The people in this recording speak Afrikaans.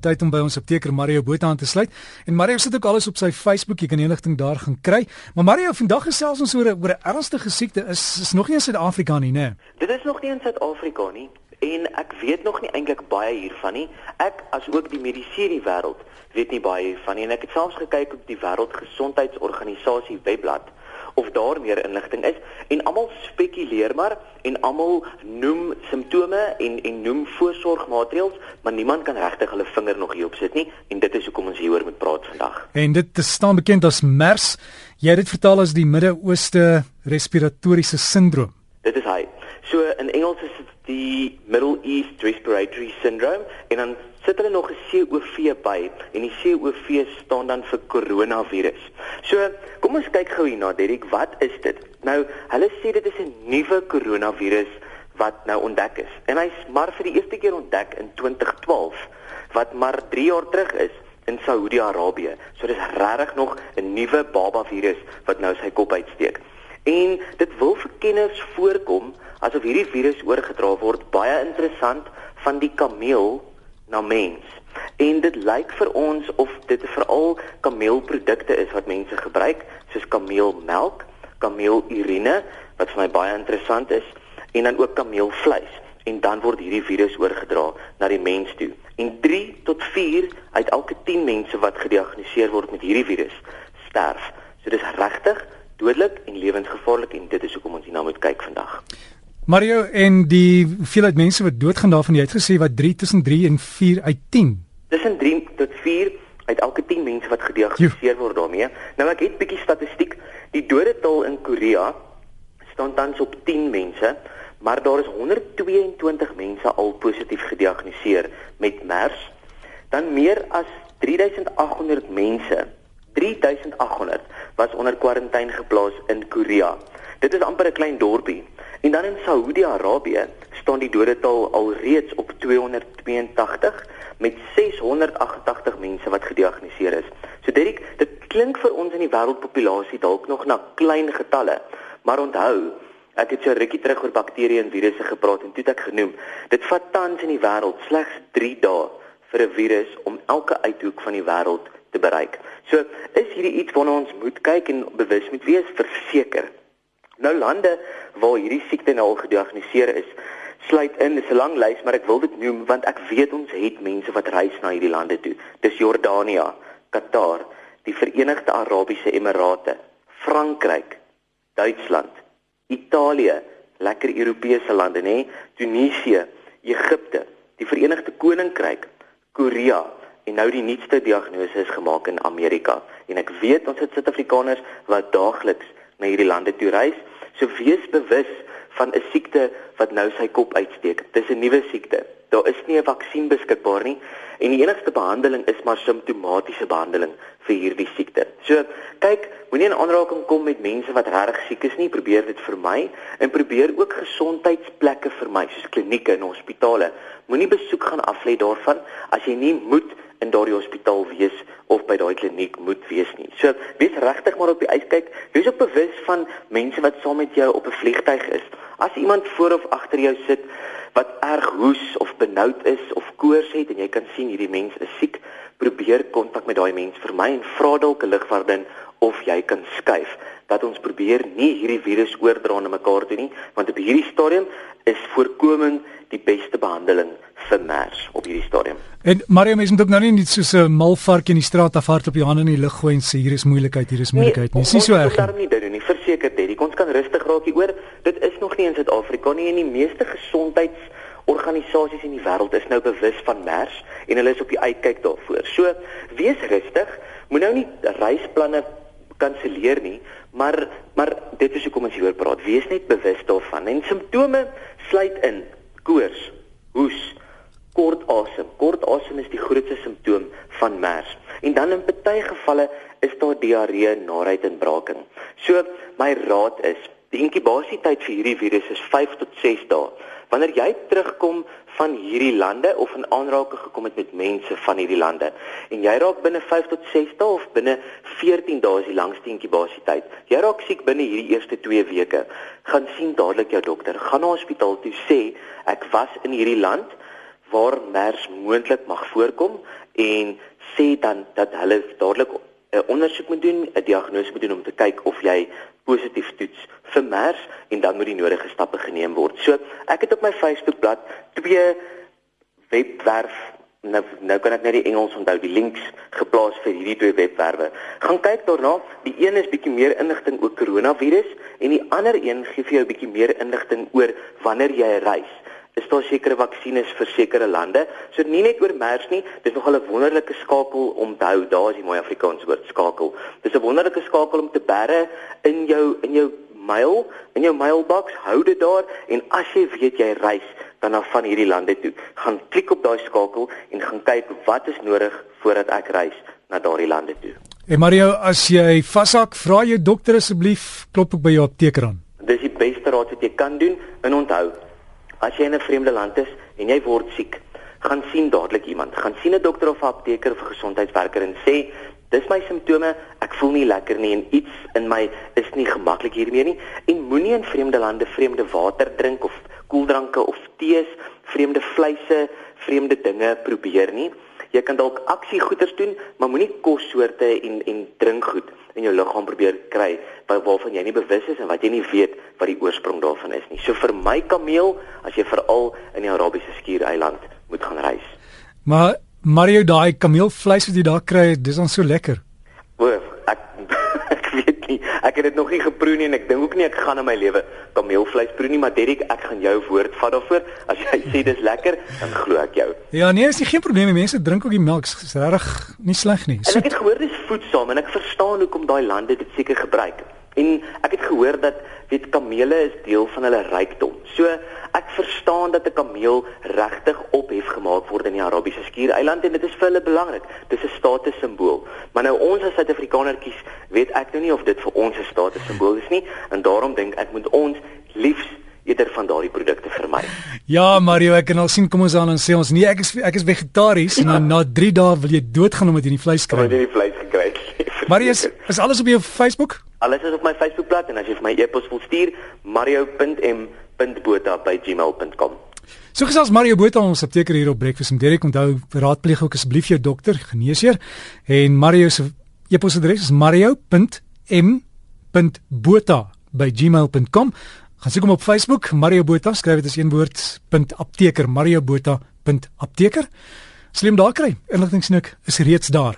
tyd om by ons apteker Mario Botha aan te sluit. En Mario sit ook alles op sy Facebook, jy kan enigting daar gaan kry. Maar Mario, vandag gesels ons oor 'n oor 'n ernstige siekte is is nog nie in Suid-Afrika nie, né? Dit is nog nie in Suid-Afrika nie en ek weet nog nie eintlik baie hiervan nie. Ek as ook die mediese die wêreld weet nie baie hiervan nie en ek het selfs gekyk op die Wêreldgesondheidsorganisasie webblad of daar meer inligting is en almal spekuleer maar en almal noem simptome en en noem voorsorgmaatreëls maar niemand kan regtig hulle vinger nog hierop sit nie en dit is hoekom ons hieroor moet praat vandag. En dit staan bekend as MERS. Jy het dit vertaal as die Midde-Ooste respiratoriese sindroom. Dit is hy. So in Engels is dit die Middle East Respiratory Syndrome en dan sit hulle nog 'n COV by en die COV staan dan vir coronavirus. So, kom ons kyk gou hierna, Derek, wat is dit? Nou, hulle sê dit is 'n nuwe coronavirus wat nou ontdek is. En hy's maar vir die eerste keer ontdek in 2012 wat maar 3 jaar terug is in Saudi-Arabië. So dis regtig nog 'n nuwe baba virus wat nou sy kop uitsteek. En dit wil vir kenners voorkom asof hierdie virus oorgedra word baie interessant van die kameel na mens. En dit lyk vir ons of dit veral kameelprodukte is wat mense gebruik, soos kameelmelk, kameelurine wat vir my baie interessant is, en dan ook kameelvleis. En dan word hierdie virus oorgedra na die mens toe. En 3 tot 4 uit elke 10 mense wat gediagnoseer word met hierdie virus, sterf. So dis regtig dodelik en lewensgevaarlik en dit is hoekom ons hierna moet kyk vandag. Mario en die hoeveelheid mense wat doodgaan daarvan jy het gesê wat 3 tussen 3 en 4 uit 10. Tussen 3 tot 4 uit elke 10 mense wat gediagnoseer word daarmee. Nou ek het bietjie statistiek. Die dodetal in Korea staan tans op 10 mense, maar daar is 122 mense al positief gediagnoseer met MERS. Dan meer as 3800 mense, 3800 was onder kwarantyne geplaas in Korea. Dit is amper 'n klein dorpie. En dan in Saudi-Arabië staan die dodetal alreeds op 282 met 688 mense wat gediagnoseer is. So Derek, dit klink vir ons in die wêreldpopulasie dalk nog na klein getalle, maar onthou, ek het so rukkie terug oor bakterieë en virusse gepraat en toe het ek genoem, dit vat tans in die wêreld slegs 3 dae vir 'n virus om elke uithoek van die wêreld te bereik. So, is hierdie iets waarna ons moet kyk en bewus moet wees verseker. Nou lande waar hierdie siekte nou al gediagnoseer is, sluit in, dis 'n lang lys, maar ek wil dit noem want ek weet ons het mense wat reis na hierdie lande toe. Dis Jordanië, Qatar, die Verenigde Arabiese Emirate, Frankryk, Duitsland, Italië, lekker Europese lande nê, Tunesië, Egipte, die Verenigde Koninkryk, Korea en nou die nuutste diagnose is gemaak in Amerika. En ek weet ons het Suid-Afrikaners wat daagliks na hierdie lande toe reis. So wees bewus van 'n siekte wat nou sy kop uitsteek. Dis 'n nuwe siekte. Daar is nie 'n vaksin beskikbaar nie en die enigste behandeling is maar simptomatiese behandeling vir hierdie siekte. So, kyk, moenie in aanraking kom met mense wat regtig siek is nie. Probeer dit vermy en probeer ook gesondheidsplekke vermy, soos klinieke en hospitale. Moenie besoek gaan aflê daarvan as jy nie moet in daardie hospitaal wees of by daai kliniek moet wees nie. So wees regtig maar op die uitkyk. Wees ook bewus van mense wat saam met jou op 'n vliegtyg is. As iemand voor of agter jou sit wat erg hoes of benoud is of koors het en jy kan sien hierdie mens is siek, probeer kontak met daai mens vir my en vra dalk 'n ligvaardin of jy kan skuif dat ons probeer nie hierdie virus oordra na mekaar toe nie want op hierdie stadium is voorkoming die beste behandeling vir MERS op hierdie stadium. En Mario mens moet ook nou nie net soos 'n malvark in die straat afhard op die hande in die lug gooi en sê hier is moeilikheid, hier is moeilikheid nie. Dis nie so erg nie. Ons kan dit doen nie. Verseker dit. Ons kan rustig raak hieroor. Dit is nog nie in Suid-Afrika nie en die meeste gesondheids organisasies in die wêreld is nou bewus van MERS en hulle is op die uitkyk daarvoor. So wees rustig. Moet nou nie reisplanne kanselleer nie, maar maar dit is hoekom ons hieroor praat. Wees net bewus daarvan. En simptome sluit in koors, hoes, kort asem. Kort asem is die grootste simptoom van MERS. En dan in baie gevalle is daar diarree, naait en braaking. So my raad is, die inkubasietyd vir hierdie virus is 5 tot 6 dae. Wanneer jy terugkom van hierdie lande of in aanraking gekom het met mense van hierdie lande en jy raak binne 5 tot 6 dae of binne 14 dae is die langste inkubasietyd. Jy raak siek binne hierdie eerste 2 weke, gaan sien dadelik jou dokter. Gaan na hospitaal toe sê ek was in hierdie land waar MERS moontlik mag voorkom en sê dan dat hulle dadelik 'n ondersoek moet doen, 'n diagnose moet doen om te kyk of jy positief toets vir MERS en dan moet die nodige stappe geneem word. So, ek het op my Facebookblad twee webwerf nou nou kan ek net die Engels onthou, die links geplaas vir hierdie twee webwerwe. Gaan kyk daarna. Die een is bietjie meer inligting oor koronavirus en die ander een gee vir jou bietjie meer inligting oor wanneer jy reis is daar sekere vaksines vir sekere lande. So nie net oor MERS nie, dis nogal 'n wonderlike skakel om te hou. Daar is die mooi Afrikaans woord skakel. Dis 'n wonderlike skakel om te bære in jou in jou mail, in jou mailbox. Hou dit daar en as jy weet jy reis dan na van hierdie lande toe, gaan klik op daai skakel en gaan kyk wat is nodig voordat ek reis na daardie lande toe. En hey Mario, as jy vashak, vra jou dokter asseblief klop ek by jou apteker aan. Dis die beste raad wat jy kan doen en onthou As jy in 'n vreemde land is en jy word siek, gaan sien dadelik iemand. Gaan sien 'n dokter of 'n apteker of 'n gesondheidswerker en sê, "Dis my simptome, ek voel nie lekker nie en iets in my is nie gemaklik hiermee nie." En moenie in vreemde lande vreemde water drink of koeldranke of tees, vreemde vleise, vreemde dinge probeer nie. Jy kan dalk aksiegoeders doen, maar moenie kossoorte en en drinkgoed in jou liggaam probeer kry waarvan jy nie bewus is en wat jy nie weet wat die oorsprong daarvan is nie. So vir my kameel, as jy veral in die Arabiese skiereiland moet gaan reis. Maar Mario daai kameelvleis wat jy daar kry, dis dan so lekker. O, ek ek weet nie. Ek het dit nog nie geproe nie en ek dink ook nie ek gaan in my lewe kameelvleis proe nie, maar Derek, ek gaan jou woord vat daarvoor. As jy sê dis lekker, dan glo ek jou. Ja, nee, is nie geen probleem nie. Mense drink ook die melk, is regtig nie sleg nie. So, en ek het gehoor dis voedsaam en ek verstaan hoekom daai lande dit seker gebruik. En ek het gehoor dat weet kamele is deel van hulle rykdom. So ek verstaan dat 'n kameel regtig ophef gemaak word in die Arabiese skiereiland en dit is vir hulle belangrik. Dis 'n statussimbool. Maar nou ons as Suid-Afrikanertjies weet ek nou nie of dit vir ons 'n statussimbool is nie en daarom dink ek moet ons liefs eerder van daardie produkte vermy. Ja, Mario, ek kan al sien kom ons aan en sê ons nee, ek is ek is vegetaries ja. en na 3 dae wil jy doodgaan omdat jy nie vleis kry nie. Omdat jy nie vleis gekry het nie. Marius, is alles op jou Facebook? Alles is op my Facebookblad en as jy vir my e-pos wil stuur, mario.m.botha@gmail.com. So gesels Mario Botha ons apteker hier op Breakfast met Derek. Onthou, raadpleeg ook asseblief jou dokter, geneesheer. En Mario se e-posadres is mario.m.botha@gmail.com. Gaan soek hom op Facebook, Mario Botha, skryf dit as een woord, .apteker, Mario Botha.apteker. Slim daar kry. Inligtingsnik is reeds daar.